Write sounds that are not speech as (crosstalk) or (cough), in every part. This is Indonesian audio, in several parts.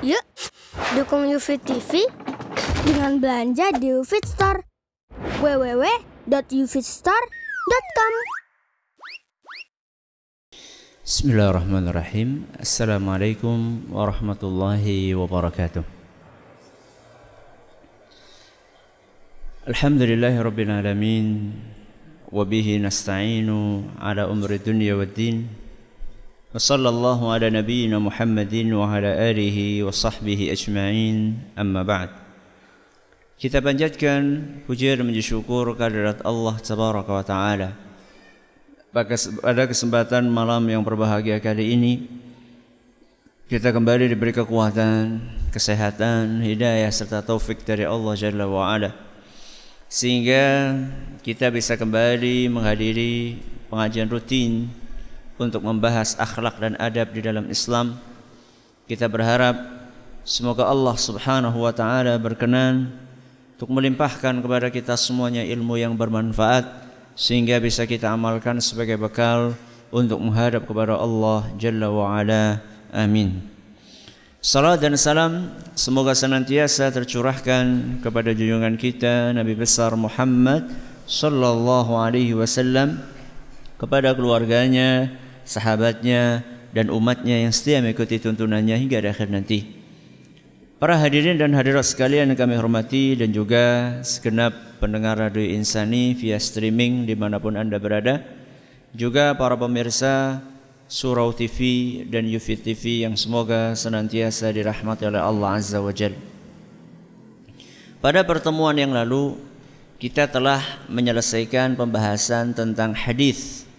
Yuk, dukung UFIT TV dengan belanja di UFIT Store. www.ufitstore.com Bismillahirrahmanirrahim. Assalamualaikum warahmatullahi wabarakatuh. Alhamdulillahi rabbil alamin nasta'inu ala umri dunya waddin. Ala nabiyyina Muhammadin wa ala alihi wa sahbihi ajma'in. Amma ba'd. Kita panjatkan puji dan syukur kehadirat Allah tabaraka wa taala pada kesempatan malam yang berbahagia kali ini kita kembali diberi kekuatan, kesehatan, hidayah serta taufik dari Allah Jalla wa ala sehingga kita bisa kembali menghadiri pengajian rutin untuk membahas akhlak dan adab di dalam Islam. Kita berharap semoga Allah Subhanahu wa taala berkenan untuk melimpahkan kepada kita semuanya ilmu yang bermanfaat sehingga bisa kita amalkan sebagai bekal untuk menghadap kepada Allah Jalla wa Ala. Amin. Salam dan salam semoga senantiasa tercurahkan kepada junjungan kita Nabi besar Muhammad sallallahu alaihi wasallam kepada keluarganya, sahabatnya dan umatnya yang setia mengikuti tuntunannya hingga akhir nanti. Para hadirin dan hadirat sekalian yang kami hormati dan juga segenap pendengar Radio Insani via streaming di mana pun Anda berada. Juga para pemirsa Surau TV dan Yufit TV yang semoga senantiasa dirahmati oleh Allah Azza wa Jal. Pada pertemuan yang lalu kita telah menyelesaikan pembahasan tentang hadis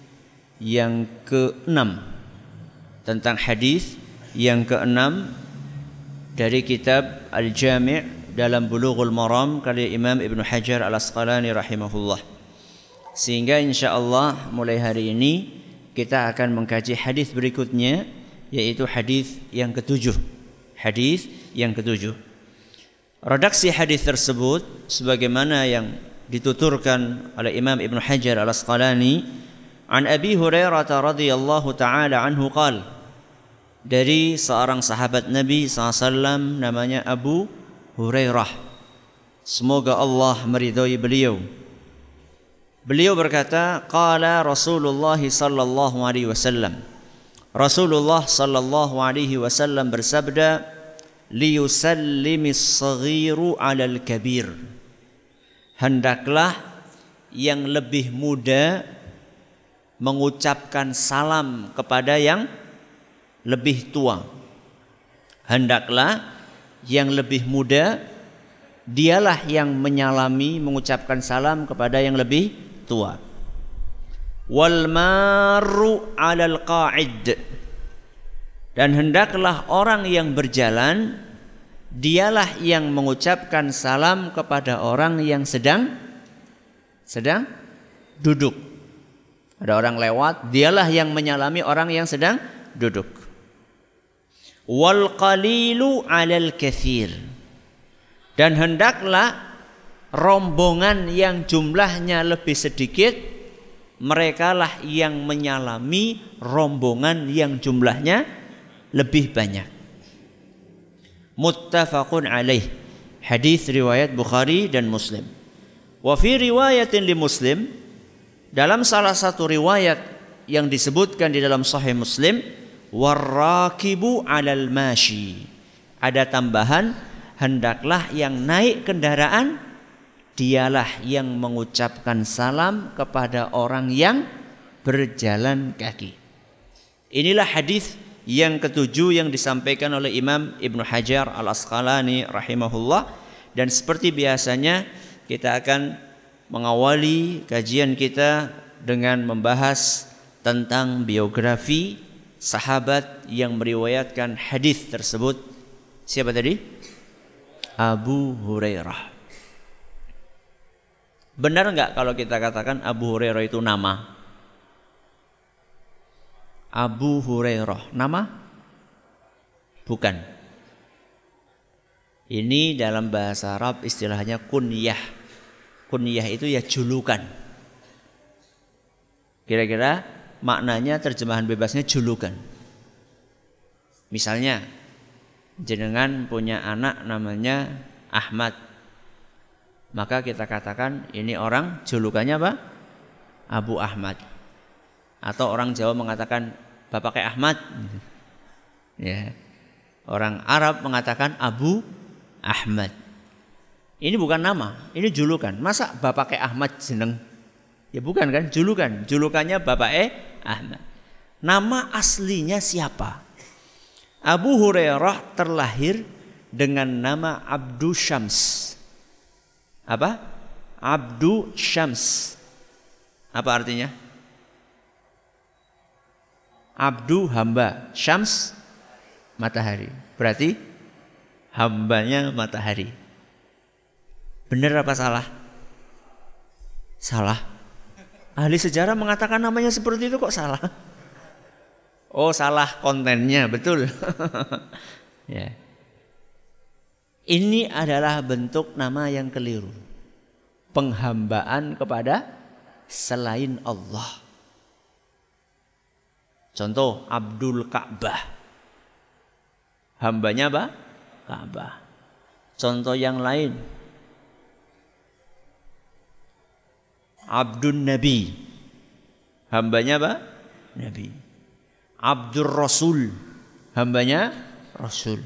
yang keenam tentang hadis yang keenam dari kitab Al-Jami' dalam Bulughul Maram karya Imam Ibn Hajar Al-Asqalani rahimahullah. Sehingga insyaallah mulai hari ini kita akan mengkaji hadis berikutnya yaitu hadis yang ketujuh. Hadis yang ketujuh. Redaksi hadis tersebut sebagaimana yang dituturkan oleh Imam Ibn Hajar Al-Asqalani an Abi Hurairah radhiyallahu taala anhu qala dari seorang sahabat Nabi SAW namanya Abu Hurairah. Semoga Allah meridhai beliau. Beliau berkata, qala Rasulullah sallallahu alaihi wasallam. Rasulullah sallallahu alaihi wasallam bersabda, liyusallimis saghiru 'alal kabir. Hendaklah yang lebih muda mengucapkan salam kepada yang lebih tua. Hendaklah yang lebih muda dialah yang menyalami mengucapkan salam kepada yang lebih tua. Wal maru 'alal qa'id. Dan hendaklah orang yang berjalan dialah yang mengucapkan salam kepada orang yang sedang sedang duduk. Ada orang lewat, dialah yang menyalami orang yang sedang duduk. Wal qalilu 'alal kathir. Dan hendaklah rombongan yang jumlahnya lebih sedikit merekalah yang menyalami rombongan yang jumlahnya lebih banyak. Muttafaqun alaih. Hadis riwayat Bukhari dan Muslim. Wa fi riwayatin li Muslim dalam salah satu riwayat yang disebutkan di dalam sahih Muslim warrakibu alal mashi. Ada tambahan hendaklah yang naik kendaraan dialah yang mengucapkan salam kepada orang yang berjalan kaki. Inilah hadis yang ketujuh yang disampaikan oleh Imam Ibnu Hajar Al Asqalani rahimahullah dan seperti biasanya kita akan mengawali kajian kita dengan membahas tentang biografi sahabat yang meriwayatkan hadis tersebut siapa tadi? Abu Hurairah. Benar nggak kalau kita katakan Abu Hurairah itu nama? Abu Hurairah nama? Bukan. Ini dalam bahasa Arab istilahnya kunyah. Kunyah itu ya julukan. Kira-kira maknanya terjemahan bebasnya julukan. Misalnya, jenengan punya anak namanya Ahmad. Maka kita katakan ini orang julukannya apa? Abu Ahmad. Atau orang Jawa mengatakan Bapak kayak Ahmad. Ya. Orang Arab mengatakan Abu Ahmad. Ini bukan nama, ini julukan. Masa Bapak kayak Ahmad jeneng? Ya bukan kan, julukan. Julukannya Bapak E Ahmad. Nama aslinya siapa? Abu Hurairah terlahir dengan nama Abdu Syams. Apa? Abdu Syams. Apa artinya? Abdu hamba, Syams matahari. Berarti hambanya matahari. Benar apa salah? Salah. Ahli sejarah mengatakan namanya seperti itu kok salah? Oh, salah kontennya, betul. (laughs) ya. Ini adalah bentuk nama yang keliru. Penghambaan kepada selain Allah. Contoh Abdul Ka'bah. Hambanya apa? Ka'bah. Contoh yang lain. Abdul Nabi. Hambanya apa? Nabi. Abdul Rasul. Hambanya Rasul.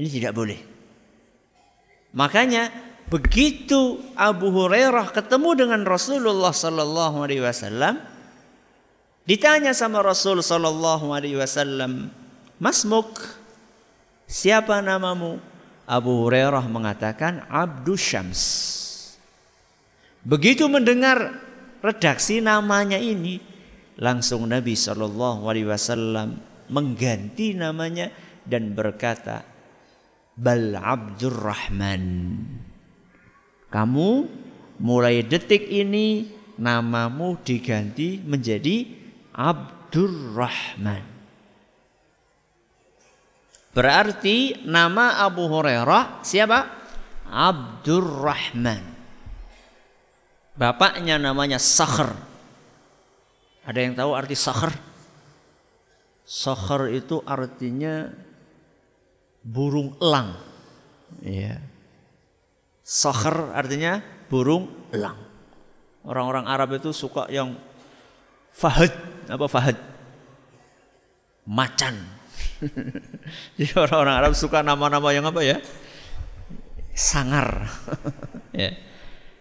Ini tidak boleh. Makanya begitu Abu Hurairah ketemu dengan Rasulullah sallallahu alaihi wasallam, Ditanya sama Rasul sallallahu alaihi wasallam, "Masmuk? Siapa namamu?" Abu Hurairah mengatakan Abdus Syams. Begitu mendengar redaksi namanya ini, langsung Nabi sallallahu alaihi wasallam mengganti namanya dan berkata, "Bal Abdurrahman." Kamu mulai detik ini namamu diganti menjadi Abdurrahman. Berarti nama Abu Hurairah siapa? Abdurrahman. Bapaknya namanya Sakhr. Ada yang tahu arti Sakhr? Sakhr itu artinya burung elang. Iya. Sakhr artinya burung elang. Orang-orang Arab itu suka yang Fahad apa Fahad? Macan. (laughs) Jadi orang-orang Arab suka nama-nama yang apa ya? Sangar. (laughs) ya.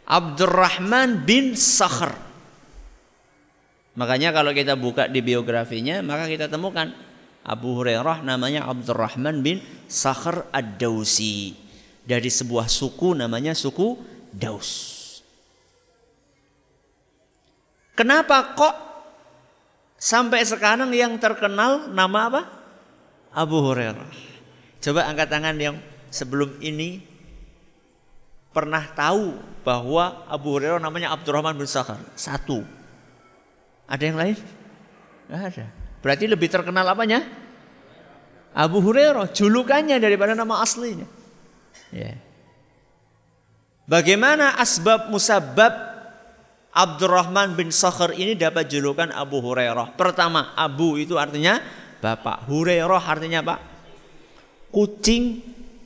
Abdurrahman bin Sakhr. Makanya kalau kita buka di biografinya, maka kita temukan Abu Hurairah namanya Abdurrahman bin Sakhr Ad-Dausi. Dari sebuah suku namanya suku Daus. Kenapa kok Sampai sekarang yang terkenal nama apa? Abu Hurairah. Coba angkat tangan yang sebelum ini pernah tahu bahwa Abu Hurairah namanya Abdurrahman bin Sakhar. Satu. Ada yang lain? Gak ada. Berarti lebih terkenal apanya? Abu Hurairah, julukannya daripada nama aslinya. Ya. Bagaimana asbab musabab Abdurrahman bin Sakhr ini dapat julukan Abu Hurairah. Pertama, Abu itu artinya bapak. Hurairah artinya apa? Kucing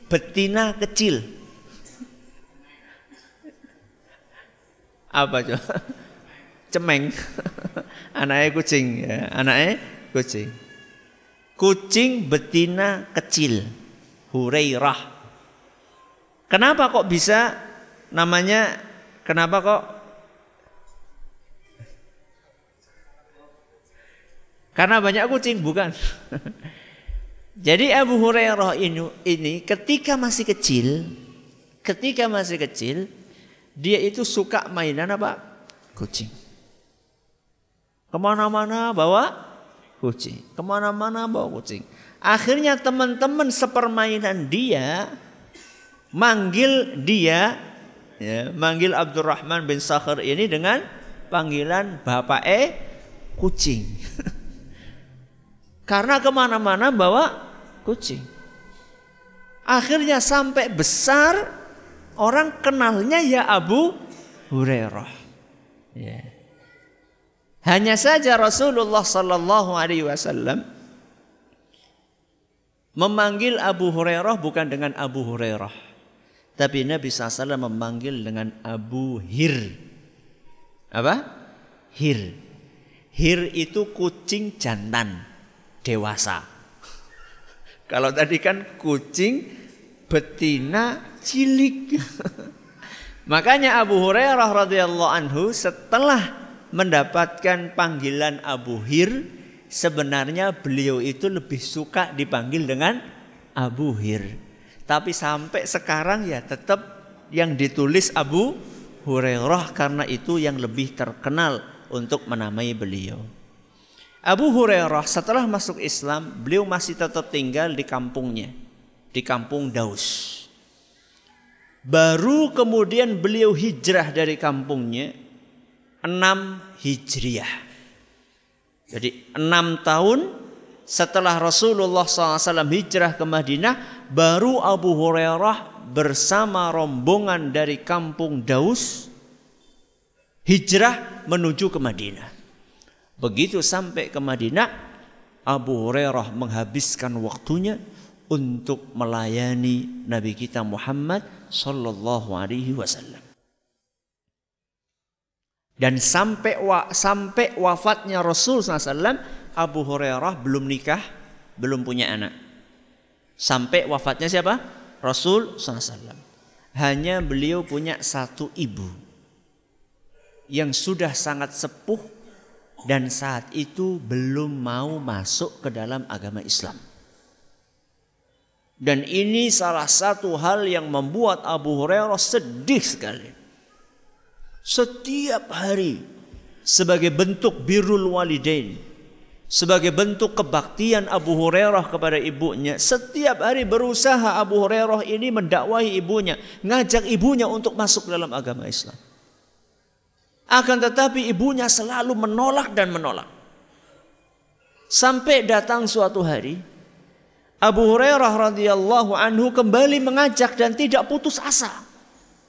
betina kecil. Apa coba? Cemeng. anaknya kucing ya, anaknya kucing. Kucing betina kecil. Hurairah. Kenapa kok bisa namanya kenapa kok Karena banyak kucing, bukan. Jadi Abu Hurairah ini, ini ketika masih kecil, ketika masih kecil, dia itu suka mainan apa? Kucing. Ke mana-mana bawa kucing. Ke mana-mana bawa kucing. Akhirnya teman-teman sepermainan dia manggil dia, ya, manggil Abdurrahman bin Sakhr ini dengan panggilan Bapak E kucing. (laughs) Karena ke mana-mana bawa kucing. Akhirnya sampai besar orang kenalnya ya Abu Hurairah. Ya. Hanya saja Rasulullah Sallallahu Alaihi Wasallam Memanggil Abu Hurairah bukan dengan Abu Hurairah. Tapi Nabi SAW memanggil dengan Abu Hir. Apa? Hir. Hir itu kucing jantan dewasa. (laughs) Kalau tadi kan kucing betina cilik. Makanya Abu Hurairah radhiyallahu anhu setelah mendapatkan panggilan Abu Hir, sebenarnya beliau itu lebih suka dipanggil dengan Abu Hir. Tapi sampai sekarang ya tetap yang ditulis Abu Hurairah karena itu yang lebih terkenal untuk menamai beliau. Abu Hurairah setelah masuk Islam, beliau masih tetap tinggal di kampungnya, di kampung Daus. Baru kemudian beliau hijrah dari kampungnya enam hijriah. Jadi enam tahun setelah Rasulullah SAW hijrah ke Madinah, baru Abu Hurairah bersama rombongan dari kampung Daus hijrah menuju ke Madinah. Begitu sampai ke Madinah, Abu Hurairah menghabiskan waktunya untuk melayani Nabi kita Muhammad sallallahu alaihi wasallam. Dan sampai wa, sampai wafatnya Rasul SAW, Abu Hurairah belum nikah, belum punya anak. Sampai wafatnya siapa? Rasul SAW. Hanya beliau punya satu ibu yang sudah sangat sepuh dan saat itu belum mau masuk ke dalam agama Islam. Dan ini salah satu hal yang membuat Abu Hurairah sedih sekali. Setiap hari sebagai bentuk birrul walidain, sebagai bentuk kebaktian Abu Hurairah kepada ibunya, setiap hari berusaha Abu Hurairah ini mendakwahi ibunya, ngajak ibunya untuk masuk dalam agama Islam. Akan tetapi ibunya selalu menolak dan menolak. Sampai datang suatu hari Abu Hurairah radhiyallahu anhu kembali mengajak dan tidak putus asa.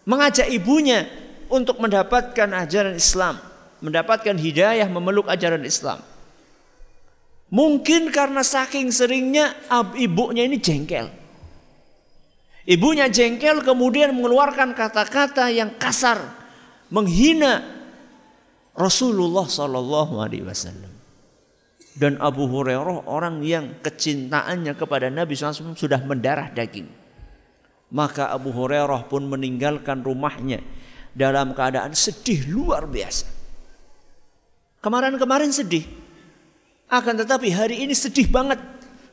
Mengajak ibunya untuk mendapatkan ajaran Islam, mendapatkan hidayah memeluk ajaran Islam. Mungkin karena saking seringnya ibunya ini jengkel. Ibunya jengkel kemudian mengeluarkan kata-kata yang kasar, menghina Rasulullah Sallallahu Alaihi Wasallam dan Abu Hurairah orang yang kecintaannya kepada Nabi SAW sudah mendarah daging. Maka Abu Hurairah pun meninggalkan rumahnya dalam keadaan sedih luar biasa. Kemarin-kemarin sedih. Akan tetapi hari ini sedih banget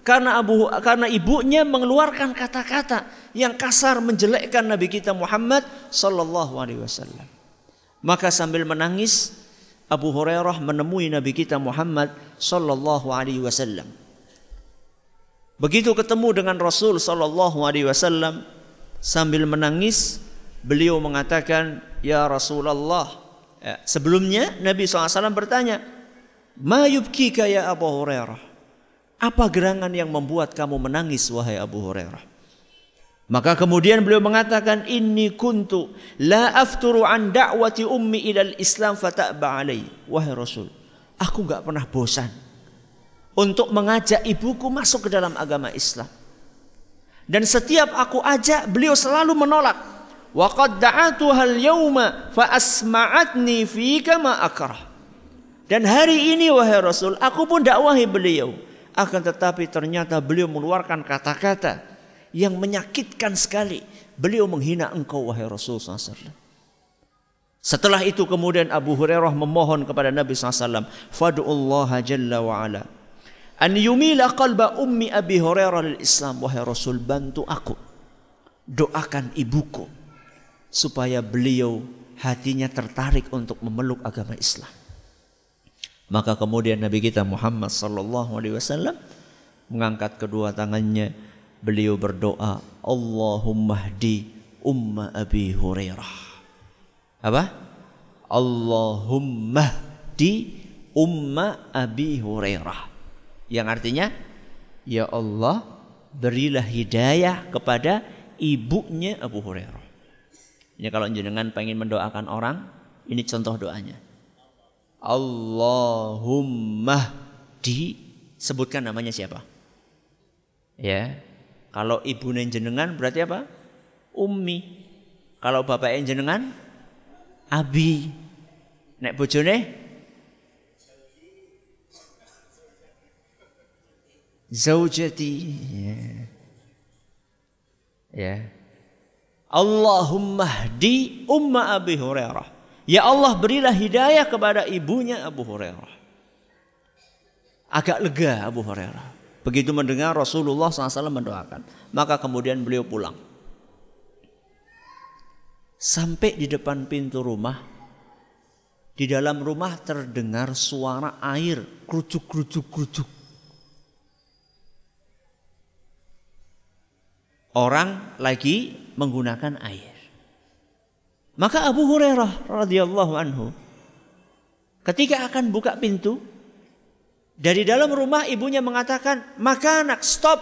karena Abu karena ibunya mengeluarkan kata-kata yang kasar menjelekkan Nabi kita Muhammad wasallam. Maka sambil menangis Abu Hurairah menemui Nabi kita Muhammad sallallahu alaihi wasallam. Begitu ketemu dengan Rasul sallallahu alaihi wasallam sambil menangis beliau mengatakan ya Rasulullah. Ya, sebelumnya Nabi SAW bertanya ma yubkika ya Abu Hurairah? Apa gerangan yang membuat kamu menangis wahai Abu Hurairah maka kemudian beliau mengatakan inni kuntu la afturu an da'wati ummi ilal Islam fata'ba alai. Wahai Rasul, aku enggak pernah bosan untuk mengajak ibuku masuk ke dalam agama Islam. Dan setiap aku ajak beliau selalu menolak. Wa qad da'atuha al-yawma fa asma'atni fika ma akrah. Dan hari ini wahai Rasul, aku pun dakwahi beliau. Akan tetapi ternyata beliau mengeluarkan kata-kata yang menyakitkan sekali. Beliau menghina engkau wahai Rasulullah SAW. Setelah itu kemudian Abu Hurairah memohon kepada Nabi SAW. Fadu'ullah jalla wa'ala. An yumila qalba ummi Abi Hurairah lil Islam. Wahai Rasul bantu aku. Doakan ibuku. Supaya beliau hatinya tertarik untuk memeluk agama Islam. Maka kemudian Nabi kita Muhammad sallallahu alaihi wasallam mengangkat kedua tangannya beliau berdoa Allahumma hdi umma Abi Hurairah. Apa? Allahumma hdi umma Abi Hurairah. Yang artinya ya Allah berilah hidayah kepada ibunya Abu Hurairah. Ini kalau jenengan pengen mendoakan orang ini contoh doanya. Allahumma di sebutkan namanya siapa? Ya. Kalau ibu jenengan berarti apa? Ummi. Kalau bapak jenengan abi. Nek bojone zaujati. Ya. ya. Allahumma hdi umma Abi Hurairah. Ya Allah berilah hidayah kepada ibunya Abu Hurairah. Agak lega Abu Hurairah. Begitu mendengar Rasulullah SAW mendoakan. Maka kemudian beliau pulang. Sampai di depan pintu rumah. Di dalam rumah terdengar suara air. Kerucuk, kerucuk, kerucuk. Orang lagi menggunakan air. Maka Abu Hurairah radhiyallahu anhu ketika akan buka pintu dari dalam rumah ibunya mengatakan, "Maka anak stop.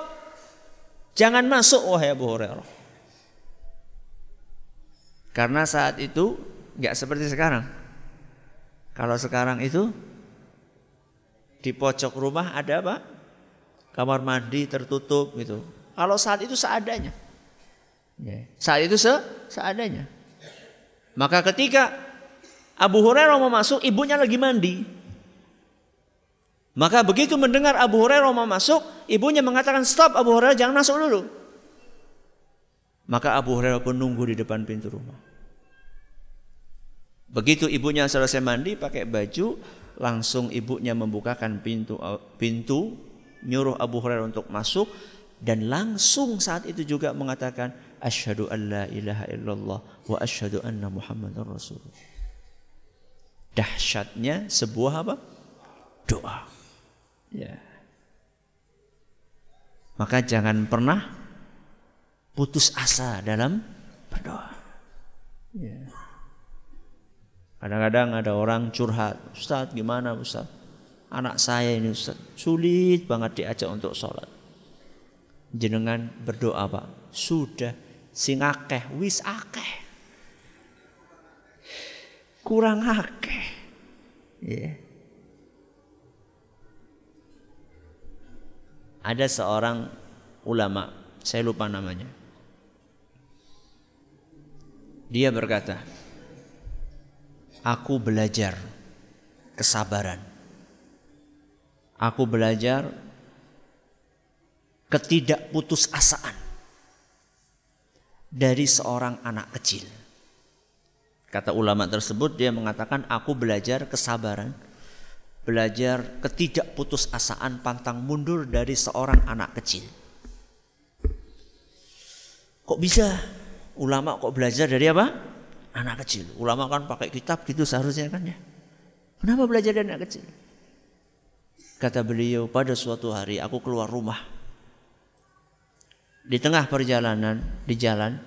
Jangan masuk wahai Abu Hurairah." Karena saat itu nggak seperti sekarang. Kalau sekarang itu di pojok rumah ada apa? Kamar mandi tertutup gitu. Kalau saat itu seadanya. Ya. Saat itu se seadanya. Maka ketika Abu Hurairah mau masuk, ibunya lagi mandi. Maka begitu mendengar Abu Hurairah mau masuk, ibunya mengatakan, "Stop Abu Hurairah, jangan masuk dulu." Maka Abu Hurairah pun nunggu di depan pintu rumah. Begitu ibunya selesai mandi pakai baju, langsung ibunya membukakan pintu pintu, nyuruh Abu Hurairah untuk masuk dan langsung saat itu juga mengatakan, asyhadu an la ilaha illallah wa asyhadu anna muhammadar rasulullah. Dahsyatnya sebuah apa? Doa. Ya. Maka jangan pernah putus asa dalam berdoa. Ya. Kadang-kadang ada orang curhat, Ustaz gimana Ustaz? Anak saya ini Ustaz, sulit banget diajak untuk sholat. Jenengan berdoa Pak, sudah sing akeh wis akeh kurang akeh yeah. Ada seorang ulama saya lupa namanya dia berkata aku belajar kesabaran aku belajar ketidakputusasaan dari seorang anak kecil. Kata ulama tersebut dia mengatakan aku belajar kesabaran, belajar ketidakputusasaan pantang mundur dari seorang anak kecil. Kok bisa ulama kok belajar dari apa? Anak kecil. Ulama kan pakai kitab gitu seharusnya kan ya. Kenapa belajar dari anak kecil? Kata beliau pada suatu hari aku keluar rumah di tengah perjalanan di jalan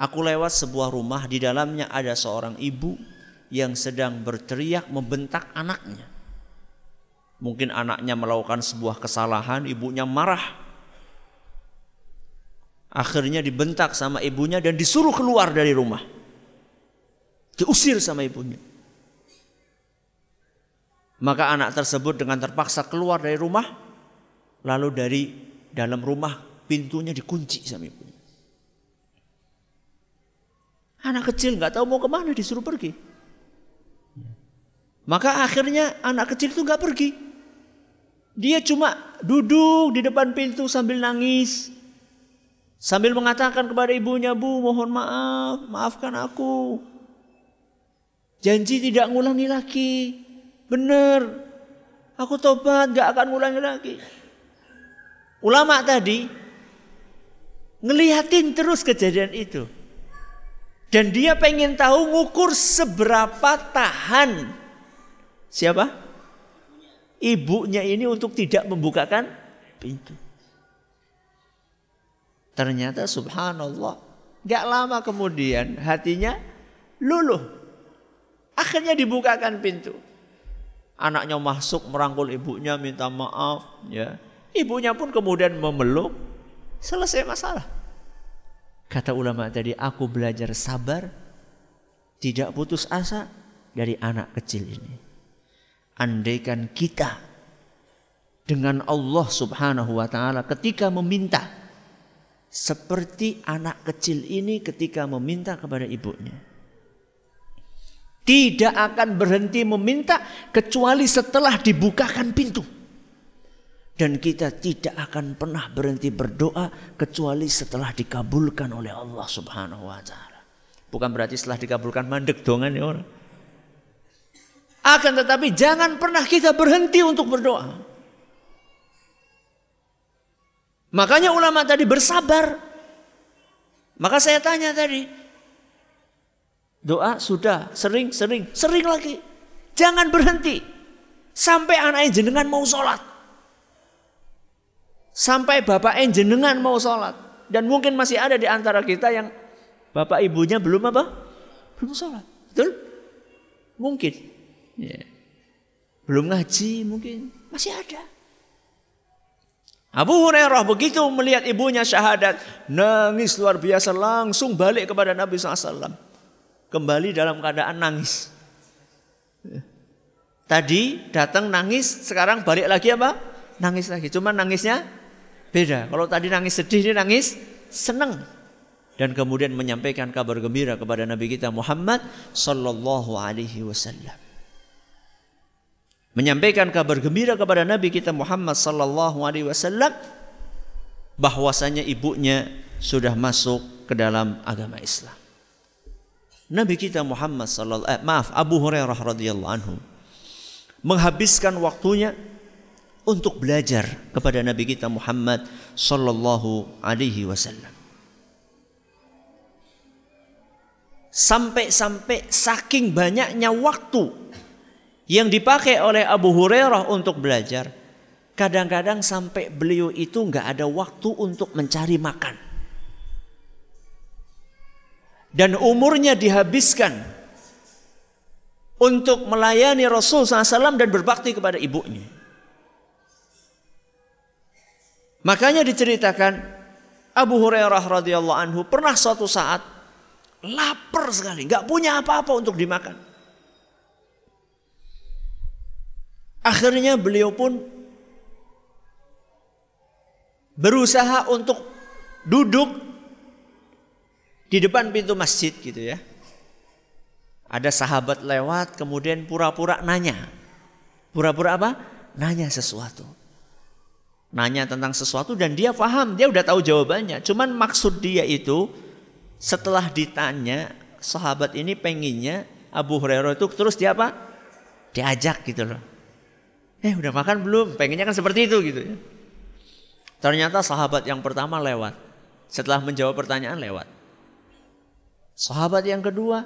aku lewat sebuah rumah di dalamnya ada seorang ibu yang sedang berteriak membentak anaknya. Mungkin anaknya melakukan sebuah kesalahan, ibunya marah. Akhirnya dibentak sama ibunya dan disuruh keluar dari rumah. Diusir sama ibunya. Maka anak tersebut dengan terpaksa keluar dari rumah, lalu dari dalam rumah pintunya dikunci sama ibu. Anak kecil nggak tahu mau ke mana disuruh pergi. Maka akhirnya anak kecil itu nggak pergi. Dia cuma duduk di depan pintu sambil nangis. Sambil mengatakan kepada ibunya, Bu mohon maaf, maafkan aku. Janji tidak ngulangi lagi. Benar. Aku tobat gak akan ngulangi lagi. Ulama tadi ngeliatin terus kejadian itu. Dan dia pengen tahu ngukur seberapa tahan siapa? Ibunya ini untuk tidak membukakan pintu. Ternyata subhanallah, gak lama kemudian hatinya luluh. Akhirnya dibukakan pintu. Anaknya masuk merangkul ibunya minta maaf ya. Ibunya pun kemudian memeluk Selesai masalah. Kata ulama tadi, aku belajar sabar, tidak putus asa dari anak kecil ini. Andaikan kita dengan Allah Subhanahu wa taala ketika meminta seperti anak kecil ini ketika meminta kepada ibunya. Tidak akan berhenti meminta kecuali setelah dibukakan pintu. Dan kita tidak akan pernah berhenti berdoa kecuali setelah dikabulkan oleh Allah Subhanahu wa taala. Bukan berarti setelah dikabulkan mandek dongan ya orang. Akan tetapi jangan pernah kita berhenti untuk berdoa. Makanya ulama tadi bersabar. Maka saya tanya tadi, Doa sudah sering, sering, sering lagi. Jangan berhenti. Sampai anak jenengan mau sholat. Sampai bapak jenengan mau sholat. Dan mungkin masih ada di antara kita yang bapak ibunya belum apa? Belum sholat. Betul? Mungkin. Ya. Belum ngaji mungkin. Masih ada. Abu Hurairah begitu melihat ibunya syahadat. Nangis luar biasa langsung balik kepada Nabi SAW kembali dalam keadaan nangis. Tadi datang nangis, sekarang balik lagi apa? Nangis lagi. Cuma nangisnya beda. Kalau tadi nangis sedih, dia nangis senang. Dan kemudian menyampaikan kabar gembira kepada Nabi kita Muhammad sallallahu alaihi wasallam. Menyampaikan kabar gembira kepada Nabi kita Muhammad sallallahu alaihi wasallam bahwasanya ibunya sudah masuk ke dalam agama Islam. Nabi kita Muhammad sallallahu eh, maaf Abu Hurairah radhiyallahu anhu menghabiskan waktunya untuk belajar kepada Nabi kita Muhammad sallallahu alaihi wasallam. Sampai-sampai saking banyaknya waktu yang dipakai oleh Abu Hurairah untuk belajar, kadang-kadang sampai beliau itu nggak ada waktu untuk mencari makan dan umurnya dihabiskan untuk melayani Rasul SAW dan berbakti kepada ibunya. Makanya diceritakan Abu Hurairah radhiyallahu anhu pernah suatu saat lapar sekali, nggak punya apa-apa untuk dimakan. Akhirnya beliau pun berusaha untuk duduk di depan pintu masjid gitu ya. Ada sahabat lewat kemudian pura-pura nanya. Pura-pura apa? Nanya sesuatu. Nanya tentang sesuatu dan dia paham, dia udah tahu jawabannya. Cuman maksud dia itu setelah ditanya sahabat ini pengennya Abu Hurairah itu terus dia apa? Diajak gitu loh. Eh udah makan belum? Pengennya kan seperti itu gitu ya. Ternyata sahabat yang pertama lewat. Setelah menjawab pertanyaan lewat. Sahabat yang kedua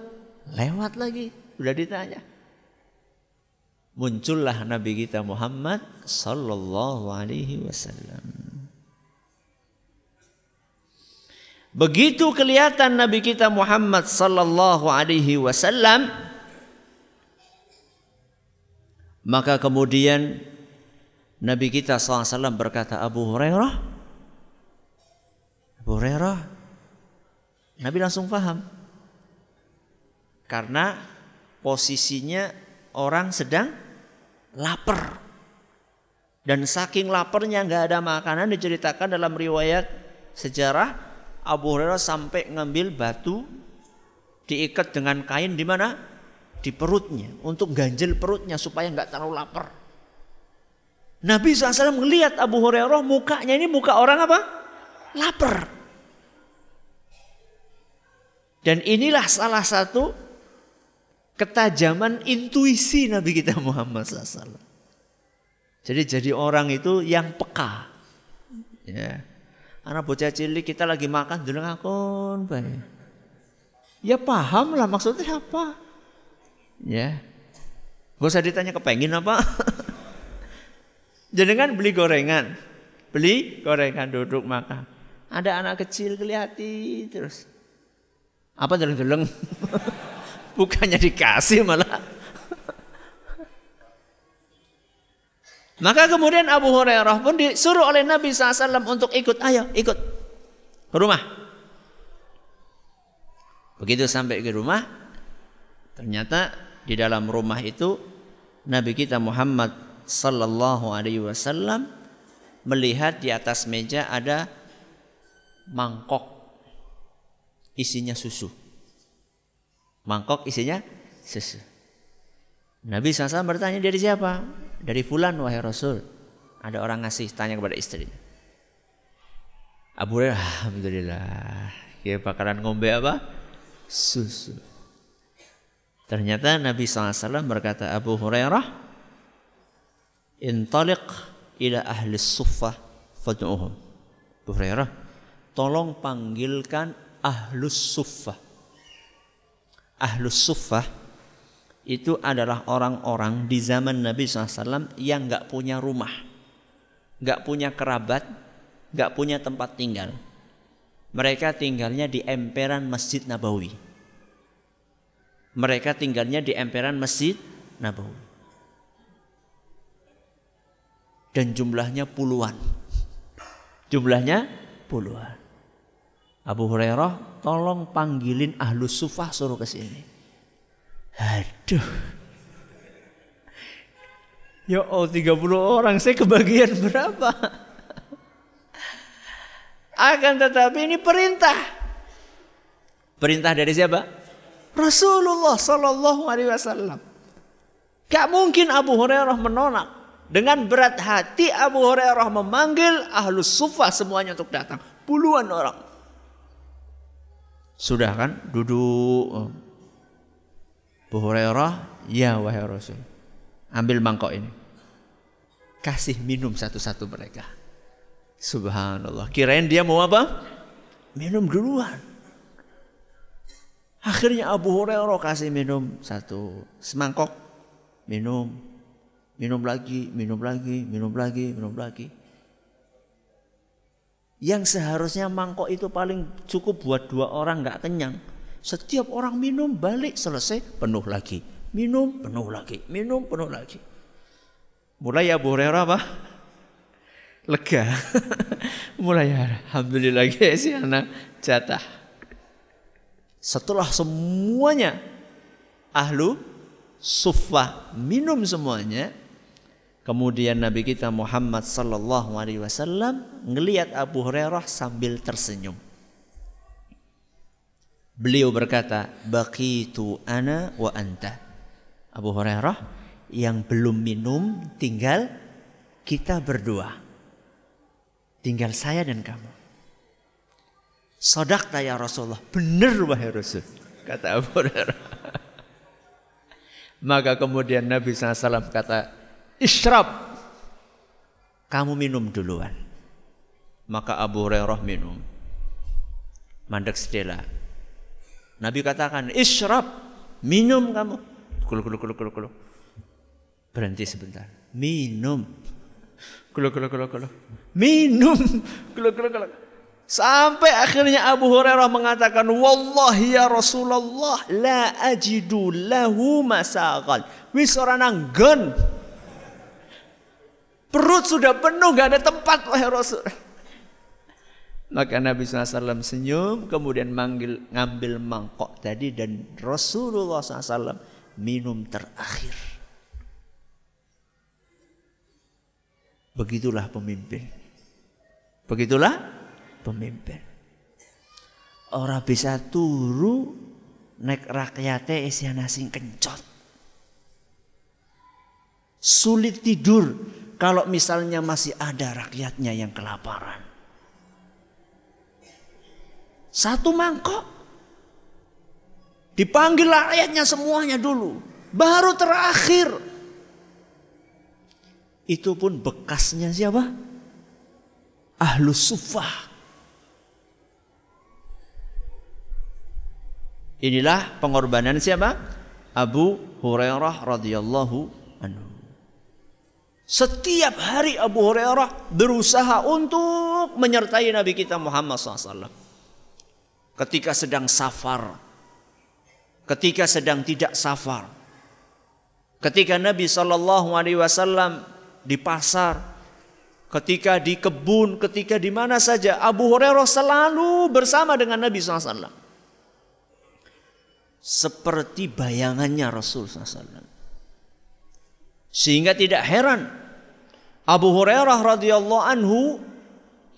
lewat lagi, udah ditanya. Muncullah Nabi kita Muhammad sallallahu alaihi wasallam. Begitu kelihatan Nabi kita Muhammad sallallahu alaihi wasallam maka kemudian Nabi kita SAW berkata Abu Hurairah? Abu Hurairah. Nabi langsung paham karena posisinya orang sedang lapar. Dan saking laparnya nggak ada makanan diceritakan dalam riwayat sejarah Abu Hurairah sampai ngambil batu diikat dengan kain di mana di perutnya untuk ganjil perutnya supaya nggak terlalu lapar. Nabi SAW melihat Abu Hurairah mukanya ini muka orang apa? Lapar. Dan inilah salah satu ketajaman intuisi Nabi kita Muhammad SAW. Jadi jadi orang itu yang peka. Ya. Anak bocah cilik kita lagi makan dulu ngakon baik. Ya paham lah maksudnya apa. Ya. Gak usah ditanya kepengen apa. (laughs) Jadi kan beli gorengan. Beli gorengan duduk makan. Ada anak kecil kelihati terus. Apa deleng-deleng. (laughs) Bukannya dikasih malah. (laughs) Maka kemudian Abu Hurairah pun disuruh oleh Nabi SAW untuk ikut. Ayo ikut ke rumah. Begitu sampai ke rumah. Ternyata di dalam rumah itu Nabi kita Muhammad sallallahu alaihi wasallam melihat di atas meja ada mangkok isinya susu. Mangkok isinya susu. Nabi SAW bertanya dari siapa? Dari fulan wahai Rasul. Ada orang ngasih tanya kepada istrinya. Abu Hurairah, Alhamdulillah. Ya bakaran ngombe apa? Susu. Ternyata Nabi SAW berkata Abu Hurairah, Intaliq ila ahli suffah fad'uhum. Abu Hurairah, tolong panggilkan ahlus suffah. Ahlus suffah itu adalah orang-orang di zaman Nabi SAW yang nggak punya rumah, nggak punya kerabat, nggak punya tempat tinggal. Mereka tinggalnya di emperan Masjid Nabawi. Mereka tinggalnya di emperan Masjid Nabawi. Dan jumlahnya puluhan. Jumlahnya puluhan. Abu Hurairah, tolong panggilin ahlus sufah suruh ke sini. Aduh. Ya oh 30 orang saya kebagian berapa? Akan tetapi ini perintah. Perintah dari siapa? Rasulullah Sallallahu Alaihi Wasallam. Gak mungkin Abu Hurairah menolak. Dengan berat hati Abu Hurairah memanggil ahlus sufah semuanya untuk datang. Puluhan orang. Sudah kan duduk Abu Hurairah, ya wahai Rasul. Ambil mangkok ini. Kasih minum satu-satu mereka. Subhanallah. Kirain dia mau apa? Minum duluan. Akhirnya Abu Hurairah kasih minum satu semangkok. Minum. Minum lagi, minum lagi, minum lagi, minum lagi. Yang seharusnya mangkok itu paling cukup buat dua orang nggak kenyang setiap orang minum balik selesai penuh lagi. Minum penuh lagi. Minum penuh lagi. Mulai Abu Hurairah apa? Lega. (laughs) Mulai Alhamdulillah guys ya anak jatah. Setelah semuanya ahlu suffah minum semuanya, kemudian Nabi kita Muhammad sallallahu alaihi wasallam ngelihat Abu Hurairah sambil tersenyum. Beliau berkata, "Baqitu ana wa anta." Abu Hurairah yang belum minum tinggal kita berdua. Tinggal saya dan kamu. Sodakta ya Rasulullah. Benar wahai Rasul. Kata Abu Hurairah. Maka kemudian Nabi SAW kata, Ishrab. Kamu minum duluan. Maka Abu Hurairah minum. Mandek sedela Nabi katakan, "Isyrab, minum kamu." Kulu kulu kulu kulu kulu. Berhenti sebentar. Minum. Kulu kulu kulu kulu. Minum. Kulu kulu kulu. Sampai akhirnya Abu Hurairah mengatakan, "Wallahi ya Rasulullah, la ajidu lahu masagal." Wis ora nanggon. Perut sudah penuh, gak ada tempat wahai Rasul. Maka Nabi SAW senyum, kemudian manggil, ngambil mangkok tadi dan Rasulullah SAW minum terakhir. Begitulah pemimpin. Begitulah pemimpin. Orang bisa turu naik rakyatnya isian sing kencot. Sulit tidur kalau misalnya masih ada rakyatnya yang kelaparan. Satu mangkok. Dipanggil rakyatnya semuanya dulu. Baru terakhir. Itu pun bekasnya siapa? Ahlus sufah. Inilah pengorbanan siapa? Abu Hurairah radhiyallahu anhu. Setiap hari Abu Hurairah berusaha untuk menyertai Nabi kita Muhammad SAW ketika sedang safar, ketika sedang tidak safar, ketika Nabi Shallallahu Alaihi Wasallam di pasar, ketika di kebun, ketika di mana saja, Abu Hurairah selalu bersama dengan Nabi SAW. Seperti bayangannya Rasul SAW. Sehingga tidak heran Abu Hurairah radhiyallahu anhu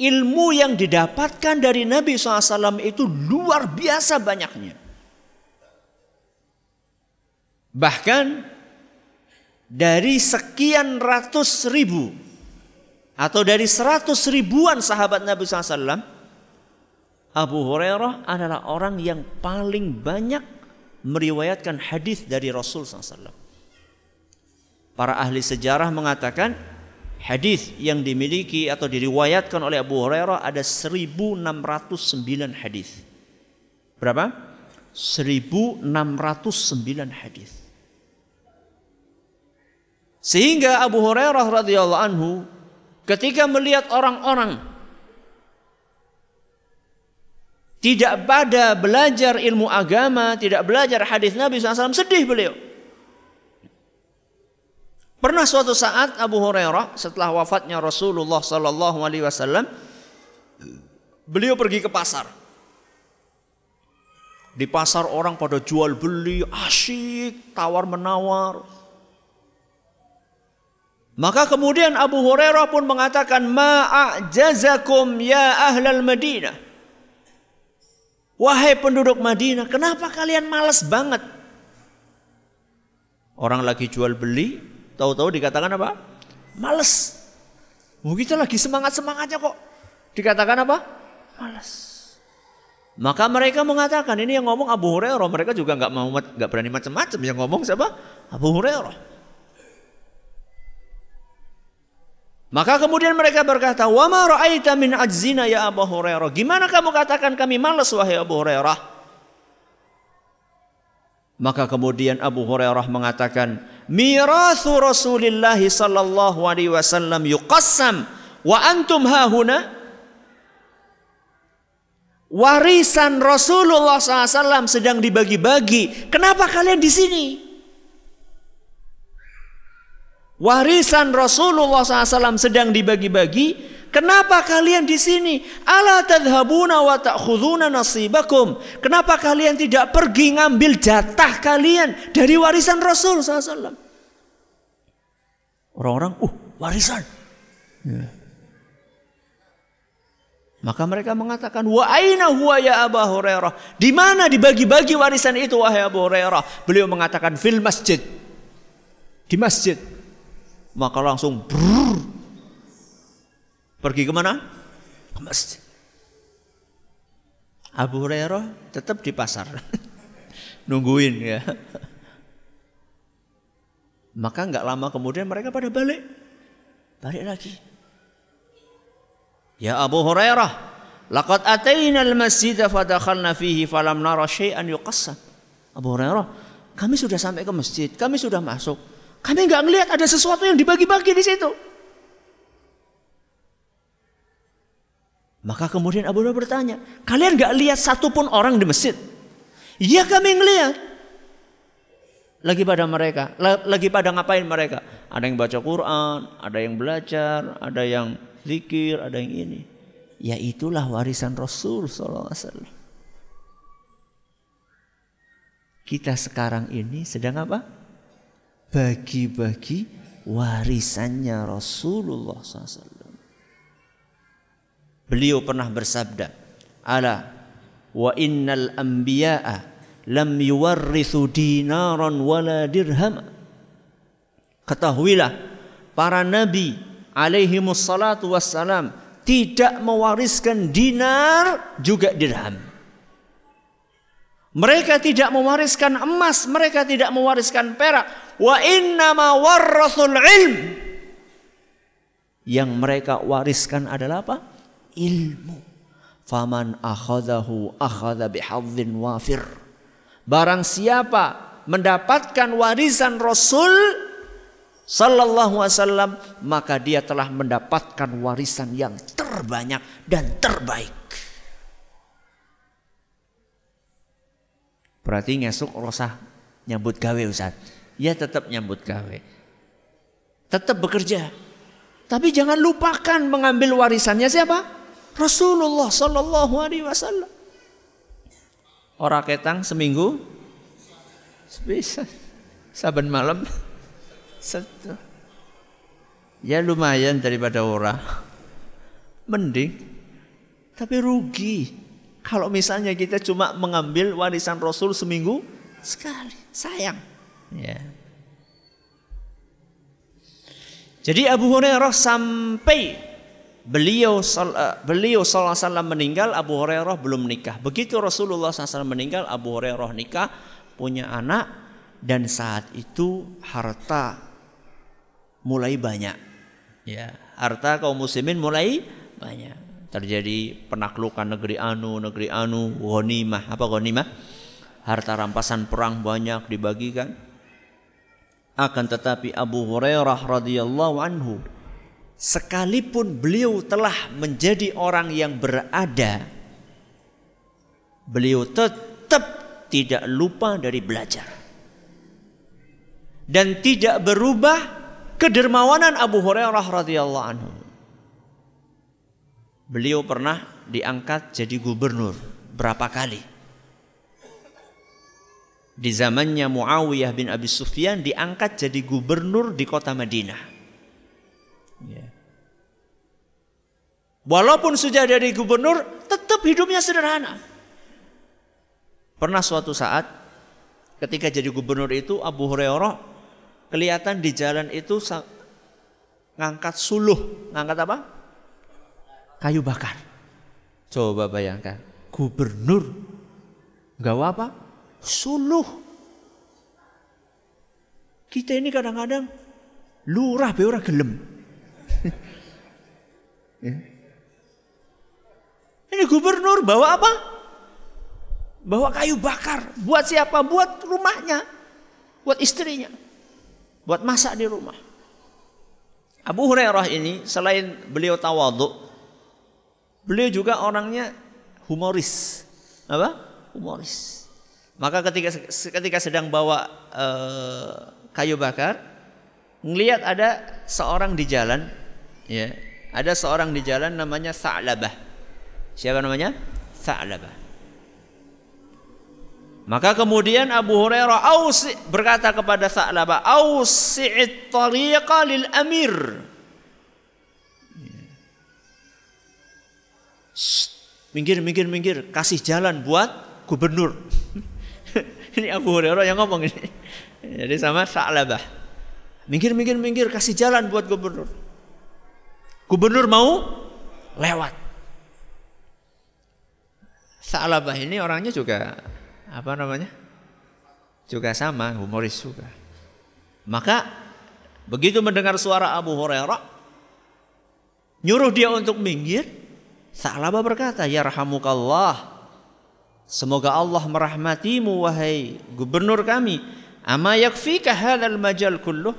ilmu yang didapatkan dari Nabi SAW itu luar biasa banyaknya. Bahkan dari sekian ratus ribu atau dari seratus ribuan sahabat Nabi SAW, Abu Hurairah adalah orang yang paling banyak meriwayatkan hadis dari Rasul SAW. Para ahli sejarah mengatakan hadis yang dimiliki atau diriwayatkan oleh Abu Hurairah ada 1609 hadis. Berapa? 1609 hadis. Sehingga Abu Hurairah radhiyallahu anhu ketika melihat orang-orang tidak pada belajar ilmu agama, tidak belajar hadis Nabi SAW, sedih beliau. Pernah suatu saat Abu Hurairah setelah wafatnya Rasulullah Sallallahu Alaihi Wasallam, beliau pergi ke pasar. Di pasar orang pada jual beli, asyik, tawar menawar. Maka kemudian Abu Hurairah pun mengatakan, Ma'ajazakum ya ahlal Madinah. Wahai penduduk Madinah, kenapa kalian malas banget? Orang lagi jual beli, Tahu-tahu dikatakan apa? Males. Oh, kita lagi semangat-semangatnya kok. Dikatakan apa? Males. Maka mereka mengatakan ini yang ngomong Abu Hurairah. Mereka juga nggak mau nggak berani macam-macam. Yang ngomong siapa? Abu Hurairah. Maka kemudian mereka berkata, "Wa ma ra'aita min ajzina ya Abu Hurairah?" Gimana kamu katakan kami malas wahai Abu Hurairah? Maka kemudian Abu Hurairah mengatakan, "Mirathu Rasulillah sallallahu alaihi wasallam yuqassam wa antum hahuna." Warisan Rasulullah SAW sedang dibagi-bagi. Kenapa kalian di sini? Warisan Rasulullah SAW sedang dibagi-bagi. Kenapa kalian di sini? Ala tadhabuna wa ta'khuduna nasibakum. Kenapa kalian tidak pergi ngambil jatah kalian dari warisan Rasul SAW? Orang-orang, uh, warisan. Ya. Maka mereka mengatakan, wa aina huwa ya Abu Hurairah? Di mana dibagi-bagi warisan itu wahai Abu Hurairah? Beliau mengatakan fil masjid. Di masjid. Maka langsung brrr, Pergi ke mana? Ke masjid. Abu Hurairah tetap di pasar. (laughs) Nungguin ya. Maka nggak lama kemudian mereka pada balik. Balik lagi. Ya Abu Hurairah, laqad ataina al-masjid fadakhalna fihi falam nara syai'an yuqassam. Abu Hurairah, kami sudah sampai ke masjid, kami sudah masuk. Kami nggak ngelihat ada sesuatu yang dibagi-bagi di situ. Maka kemudian Abu Hurairah bertanya, kalian gak lihat satupun orang di masjid? Iya kami ngelihat. Lagi pada mereka, lagi pada ngapain mereka? Ada yang baca Quran, ada yang belajar, ada yang zikir, ada yang ini. Ya itulah warisan Rasul SAW. Kita sekarang ini sedang apa? Bagi-bagi warisannya Rasulullah SAW. Beliau pernah bersabda, "Ala wa innal anbiya'a lam yuwarrithu dinaran wala dirham." Ketahuilah, para nabi alaihi wassalatu wassalam tidak mewariskan dinar juga dirham. Mereka tidak mewariskan emas, mereka tidak mewariskan perak. Wa inna ma warrathul ilm. Yang mereka wariskan adalah apa? ilmu. Faman akhadahu akhadha bihadzin wafir. Barang siapa mendapatkan warisan Rasul sallallahu alaihi wasallam maka dia telah mendapatkan warisan yang terbanyak dan terbaik. Berarti ngesuk rosah nyambut gawe Ustaz. Ya tetap nyambut gawe. Tetap bekerja. Tapi jangan lupakan mengambil warisannya siapa? Rasulullah Sallallahu Alaihi Wasallam. Orang ketang seminggu bisa saban malam satu. Ya lumayan daripada orang. Mending. Tapi rugi. Kalau misalnya kita cuma mengambil warisan Rasul seminggu sekali. Sayang. Ya. Jadi Abu Hurairah sampai beliau eh, beliau SAW meninggal Abu Hurairah belum nikah. Begitu Rasulullah SAW meninggal Abu Hurairah nikah punya anak dan saat itu harta mulai banyak. Ya, harta kaum muslimin mulai banyak. Terjadi penaklukan negeri anu, negeri anu, ghanimah. Apa ghanimah? Harta rampasan perang banyak dibagikan akan tetapi Abu Hurairah radhiyallahu anhu sekalipun beliau telah menjadi orang yang berada beliau tetap tidak lupa dari belajar. Dan tidak berubah kedermawanan Abu Hurairah radhiyallahu anhu. Beliau pernah diangkat jadi gubernur berapa kali di zamannya Muawiyah bin Abi Sufyan diangkat jadi gubernur di kota Madinah. Ya. Walaupun sudah jadi gubernur, tetap hidupnya sederhana. Pernah suatu saat ketika jadi gubernur itu Abu Hurairah kelihatan di jalan itu ngangkat suluh, ngangkat apa? Kayu bakar. Coba bayangkan, gubernur gawa apa? Suluh. Kita ini kadang-kadang lurah be ora gelem. (laughs) ya. Ini gubernur bawa apa? Bawa kayu bakar. Buat siapa? Buat rumahnya. Buat istrinya. Buat masak di rumah. Abu Hurairah ini selain beliau tawaduk, beliau juga orangnya humoris. Apa? Humoris. Maka ketika ketika sedang bawa uh, kayu bakar, ngelihat ada seorang di jalan, ya, ada seorang di jalan namanya Sa'labah. Siapa namanya? Sa'labah. Maka kemudian Abu Hurairah ausi, berkata kepada Sa'labah, "Ausi'it tariqa lil amir." Minggir, minggir, minggir, kasih jalan buat gubernur. Ini Abu Hurairah yang ngomong ini. Jadi sama Sa'labah. Minggir, minggir, minggir, kasih jalan buat gubernur. Gubernur mau lewat. Sa'labah ini orangnya juga apa namanya? Juga sama, humoris juga. Maka begitu mendengar suara Abu Hurairah, nyuruh dia untuk minggir, Sa'labah berkata, "Ya rahamukallah." Semoga Allah merahmatimu wahai gubernur kami. Ama yakfika hadzal majal kulluh?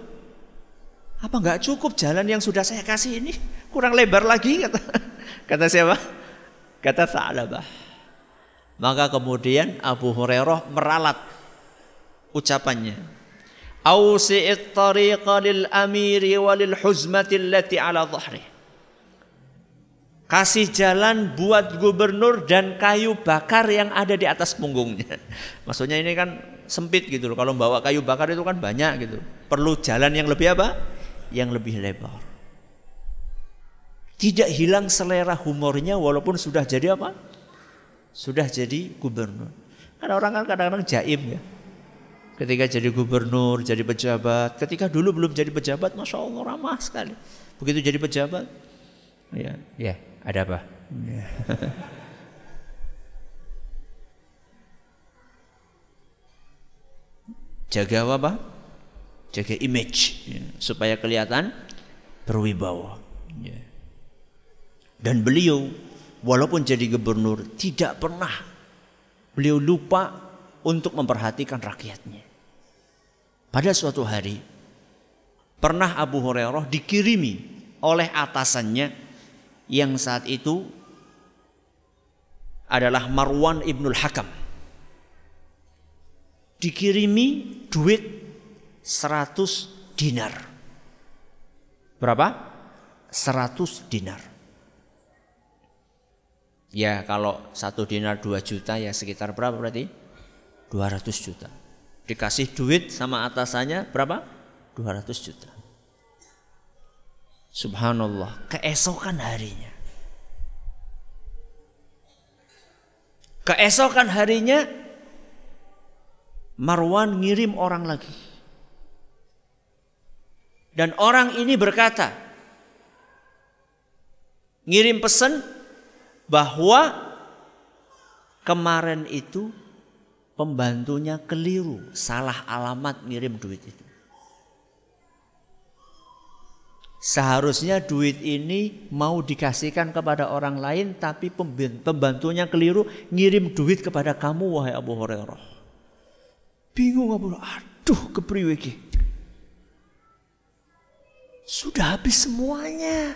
Apa enggak cukup jalan yang sudah saya kasih ini? Kurang lebar lagi kata (laughs) kata siapa? Kata Sa'labah. Maka kemudian Abu Hurairah meralat ucapannya. Ausi'it tariqa lil amiri walil huzmati allati ala dhahri. Kasih jalan buat gubernur dan kayu bakar yang ada di atas punggungnya. (laughs) Maksudnya ini kan sempit gitu loh. Kalau bawa kayu bakar itu kan banyak gitu. Perlu jalan yang lebih apa? Yang lebih lebar. Tidak hilang selera humornya walaupun sudah jadi apa? Sudah jadi gubernur. Karena orang kan kadang-kadang jaim ya. Ketika jadi gubernur, jadi pejabat. Ketika dulu belum jadi pejabat, masya Allah ramah sekali. Begitu jadi pejabat, ya, ya ada apa? (laughs) Jaga apa? Jaga image ya, supaya kelihatan berwibawa. Ya. Dan beliau walaupun jadi gubernur tidak pernah beliau lupa untuk memperhatikan rakyatnya. Pada suatu hari pernah Abu Hurairah dikirimi oleh atasannya yang saat itu adalah Marwan Ibnul Hakam. Dikirimi duit 100 dinar. Berapa? 100 dinar. Ya kalau satu dinar 2 juta ya sekitar berapa berarti? 200 juta. Dikasih duit sama atasannya berapa? 200 juta. Subhanallah, keesokan harinya. Keesokan harinya Marwan ngirim orang lagi. Dan orang ini berkata, ngirim pesan bahwa kemarin itu pembantunya keliru, salah alamat ngirim duit itu. Seharusnya duit ini mau dikasihkan kepada orang lain tapi pembantunya keliru ngirim duit kepada kamu wahai Abu Hurairah. Bingung Abu Hurairah. Aduh kepriwe Sudah habis semuanya.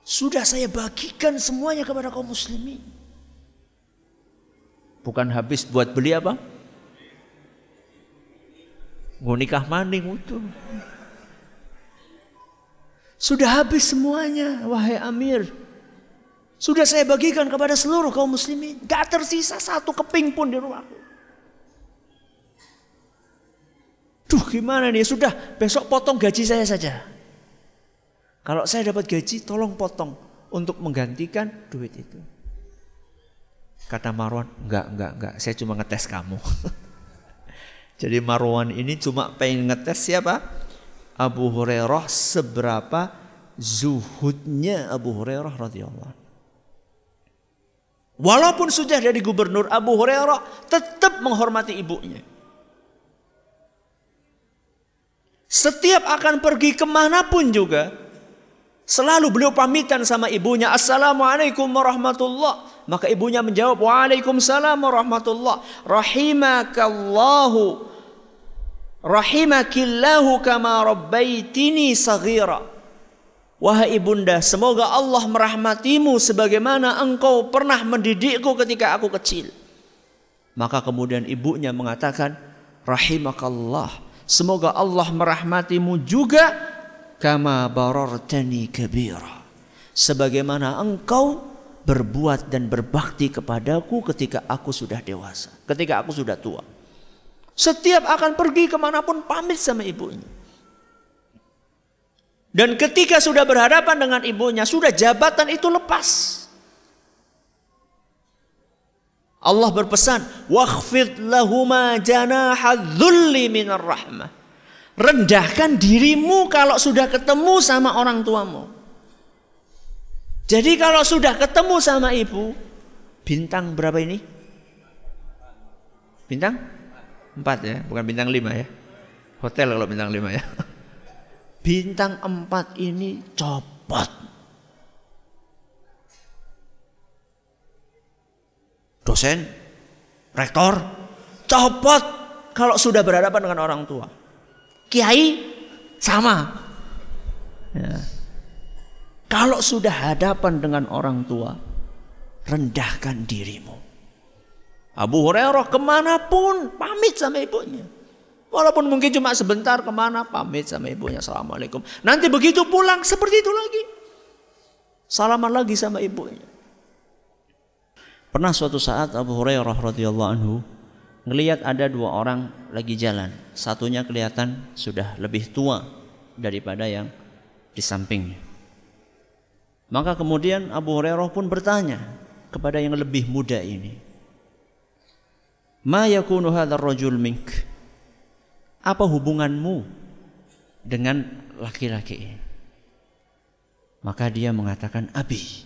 Sudah saya bagikan semuanya kepada kaum muslimin. Bukan habis buat beli apa? Mau nikah maning itu. Sudah habis semuanya, wahai Amir. Sudah saya bagikan kepada seluruh kaum muslimin. Gak tersisa satu keping pun di rumahku. Duh gimana nih, sudah besok potong gaji saya saja. Kalau saya dapat gaji tolong potong untuk menggantikan duit itu. Kata Marwan, enggak, enggak, enggak, saya cuma ngetes kamu. (laughs) Jadi Marwan ini cuma pengen ngetes siapa? Abu Hurairah seberapa zuhudnya Abu Hurairah radhiyallahu Walaupun sudah jadi gubernur Abu Hurairah tetap menghormati ibunya. Setiap akan pergi ke mana pun juga selalu beliau pamitan sama ibunya Assalamualaikum warahmatullah. Maka ibunya menjawab Waalaikumsalam warahmatullah. Rahimakallahu Rahimakillahu kama rabbaitini saghira. Wahai ibunda, semoga Allah merahmatimu sebagaimana engkau pernah mendidikku ketika aku kecil. Maka kemudian ibunya mengatakan, Rahimakallah, semoga Allah merahmatimu juga kama barartani kabira. Sebagaimana engkau berbuat dan berbakti kepadaku ketika aku sudah dewasa, ketika aku sudah tua. Setiap akan pergi ke mana pun pamit sama ibunya. Dan ketika sudah berhadapan dengan ibunya, sudah jabatan itu lepas. Allah berpesan, "Wakhfid lahuma janaha dzulli minar rahmah." Rendahkan dirimu kalau sudah ketemu sama orang tuamu. Jadi kalau sudah ketemu sama ibu, bintang berapa ini? Bintang Empat ya, bukan bintang lima ya. Hotel kalau bintang lima ya. (laughs) Bintang empat ini copot. Dosen, rektor, copot kalau sudah berhadapan dengan orang tua. Kiai sama. Ya. Kalau sudah hadapan dengan orang tua, rendahkan dirimu. Abu Hurairah ke mana pun pamit sama ibunya. Walaupun mungkin cuma sebentar ke mana pamit sama ibunya. Assalamualaikum. Nanti begitu pulang seperti itu lagi. Salaman lagi sama ibunya. Pernah suatu saat Abu Hurairah radhiyallahu anhu ngelihat ada dua orang lagi jalan. Satunya kelihatan sudah lebih tua daripada yang di sampingnya. Maka kemudian Abu Hurairah pun bertanya kepada yang lebih muda ini, Ma yakunu hadzal rajul mink? Apa hubunganmu dengan laki-laki ini? Maka dia mengatakan abi.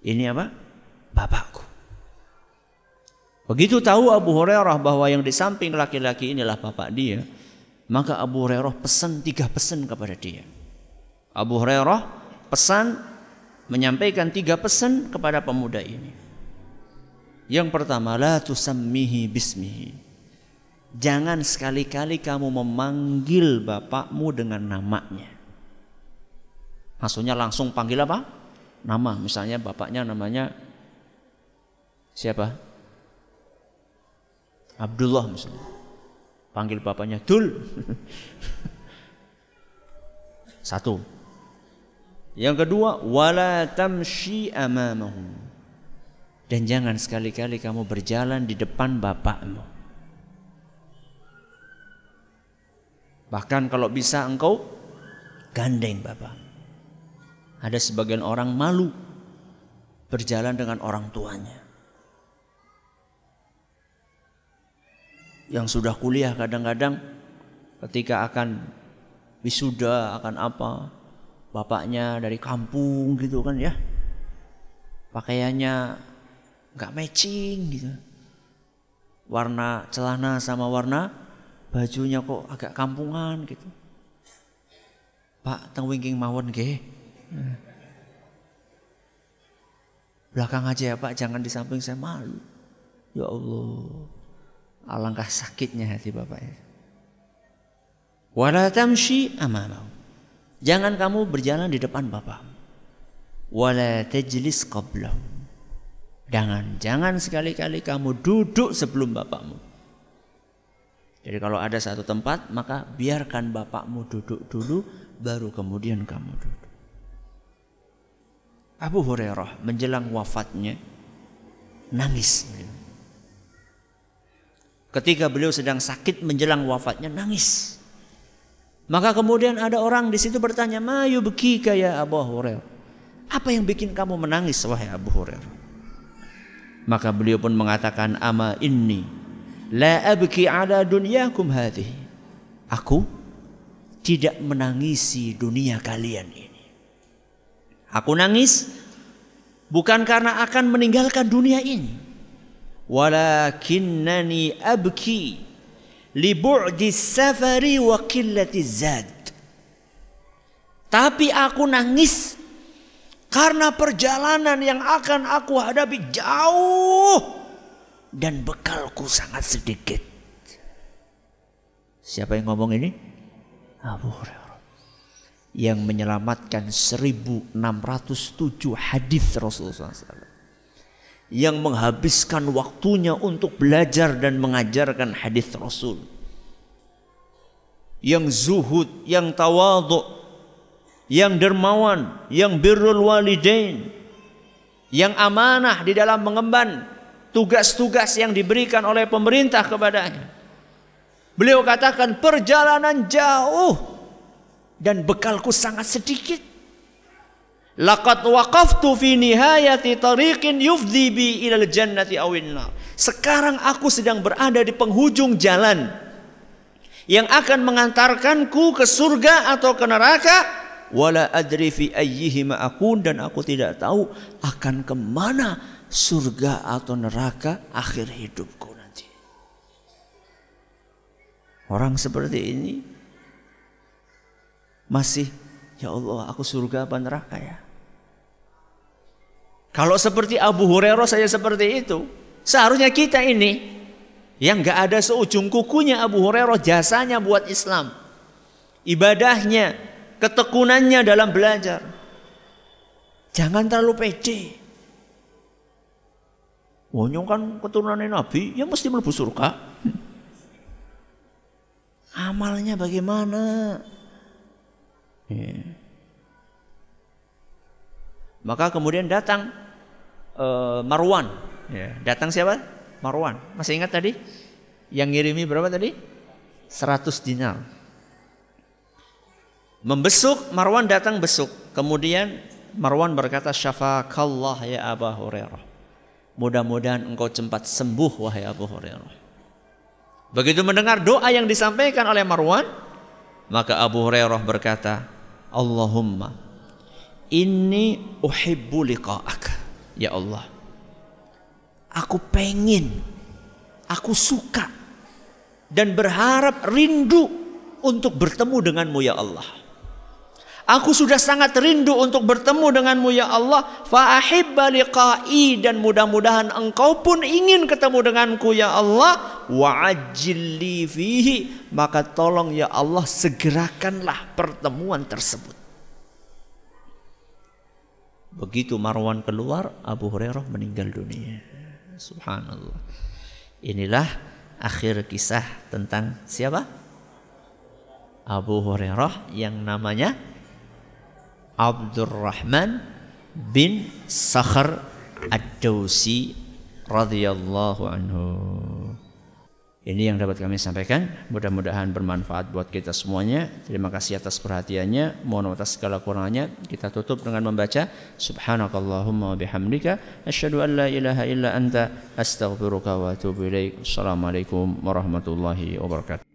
Ini apa? Bapakku. Begitu tahu Abu Hurairah bahwa yang di samping laki-laki inilah bapak dia, maka Abu Hurairah pesan tiga pesan kepada dia. Abu Hurairah pesan menyampaikan tiga pesan kepada pemuda ini. Yang pertama, la tusammihi bismihi. Jangan sekali-kali kamu memanggil bapakmu dengan namanya. Maksudnya langsung panggil apa? Nama. Misalnya bapaknya namanya siapa? Abdullah misalnya. Panggil bapaknya Dul. (laughs) Satu. Yang kedua, wala tamshi amamahu dan jangan sekali-kali kamu berjalan di depan bapakmu. Bahkan kalau bisa engkau gandeng bapak. Ada sebagian orang malu berjalan dengan orang tuanya. Yang sudah kuliah kadang-kadang ketika akan wisuda akan apa bapaknya dari kampung gitu kan ya pakaiannya nggak matching gitu. Warna celana sama warna bajunya kok agak kampungan gitu. Pak teng wingking mawon nggih. Belakang aja ya Pak jangan di samping saya malu. Ya Allah alangkah sakitnya hati Bapak ya. Wala tamshi amamahu. Jangan kamu berjalan di depan Bapak. Wala tajlis qablahu Jangan, jangan sekali-kali kamu duduk sebelum bapakmu. Jadi kalau ada satu tempat, maka biarkan bapakmu duduk dulu, baru kemudian kamu duduk. Abu Hurairah menjelang wafatnya nangis. Ketika beliau sedang sakit menjelang wafatnya nangis. Maka kemudian ada orang di situ bertanya, "Mayu bekika ya Abu Hurairah?" Apa yang bikin kamu menangis wahai Abu Hurairah? Maka beliau pun mengatakan ama inni la abki ala dunyakum hadhihi. Aku tidak menangisi dunia kalian ini. Aku nangis bukan karena akan meninggalkan dunia ini. Walakinnani abki li bu'di safari wa qillati zad. Tapi aku nangis karena perjalanan yang akan aku hadapi jauh dan bekalku sangat sedikit. Siapa yang ngomong ini? Abu Hurairah. Yang menyelamatkan 1607 hadis Rasulullah SAW. Yang menghabiskan waktunya untuk belajar dan mengajarkan hadis Rasul. Yang zuhud, yang tawaduk, yang dermawan, yang birrul walidain, yang amanah di dalam mengemban tugas-tugas yang diberikan oleh pemerintah kepadanya. Beliau katakan perjalanan jauh dan bekalku sangat sedikit. Laqad waqaftu fi nihayati tariqin yufdi bi ilal jannati awin Sekarang aku sedang berada di penghujung jalan yang akan mengantarkanku ke surga atau ke neraka wala adri fi ayyihima akun dan aku tidak tahu akan ke mana surga atau neraka akhir hidupku nanti. Orang seperti ini masih ya Allah aku surga apa neraka ya? Kalau seperti Abu Hurairah saya seperti itu, seharusnya kita ini yang nggak ada seujung kukunya Abu Hurairah jasanya buat Islam, ibadahnya, ketekunannya dalam belajar. Jangan terlalu pede. Wonyong kan keturunan Nabi, ya mesti melebu surga. Amalnya bagaimana? Ya. Maka kemudian datang uh, Marwan. Ya. Datang siapa? Marwan. Masih ingat tadi? Yang ngirimi berapa tadi? 100 dinar. Membesuk, Marwan datang besuk. Kemudian Marwan berkata, Syafakallah ya Abu Hurairah. Mudah-mudahan engkau cepat sembuh wahai Abu Hurairah. Begitu mendengar doa yang disampaikan oleh Marwan, maka Abu Hurairah berkata, Allahumma ini uhibbu liqa'ak. Ya Allah, aku pengen, aku suka dan berharap rindu untuk bertemu denganmu ya Allah. Aku sudah sangat rindu untuk bertemu denganmu ya Allah. Fa'ahibba liqa'i dan mudah-mudahan engkau pun ingin ketemu denganku ya Allah. Wa'ajilli. Maka tolong ya Allah segerakanlah pertemuan tersebut. Begitu Marwan keluar, Abu Hurairah meninggal dunia. Subhanallah. Inilah akhir kisah tentang siapa? Abu Hurairah yang namanya Abdurrahman bin Sakhar Ad-Dausi radhiyallahu anhu. Ini yang dapat kami sampaikan. Mudah-mudahan bermanfaat buat kita semuanya. Terima kasih atas perhatiannya. Mohon atas segala kurangannya. Kita tutup dengan membaca Subhanakallahumma bihamdika asyhadu an la ilaha illa anta astaghfiruka wa atubu ilaik. Assalamualaikum warahmatullahi wabarakatuh.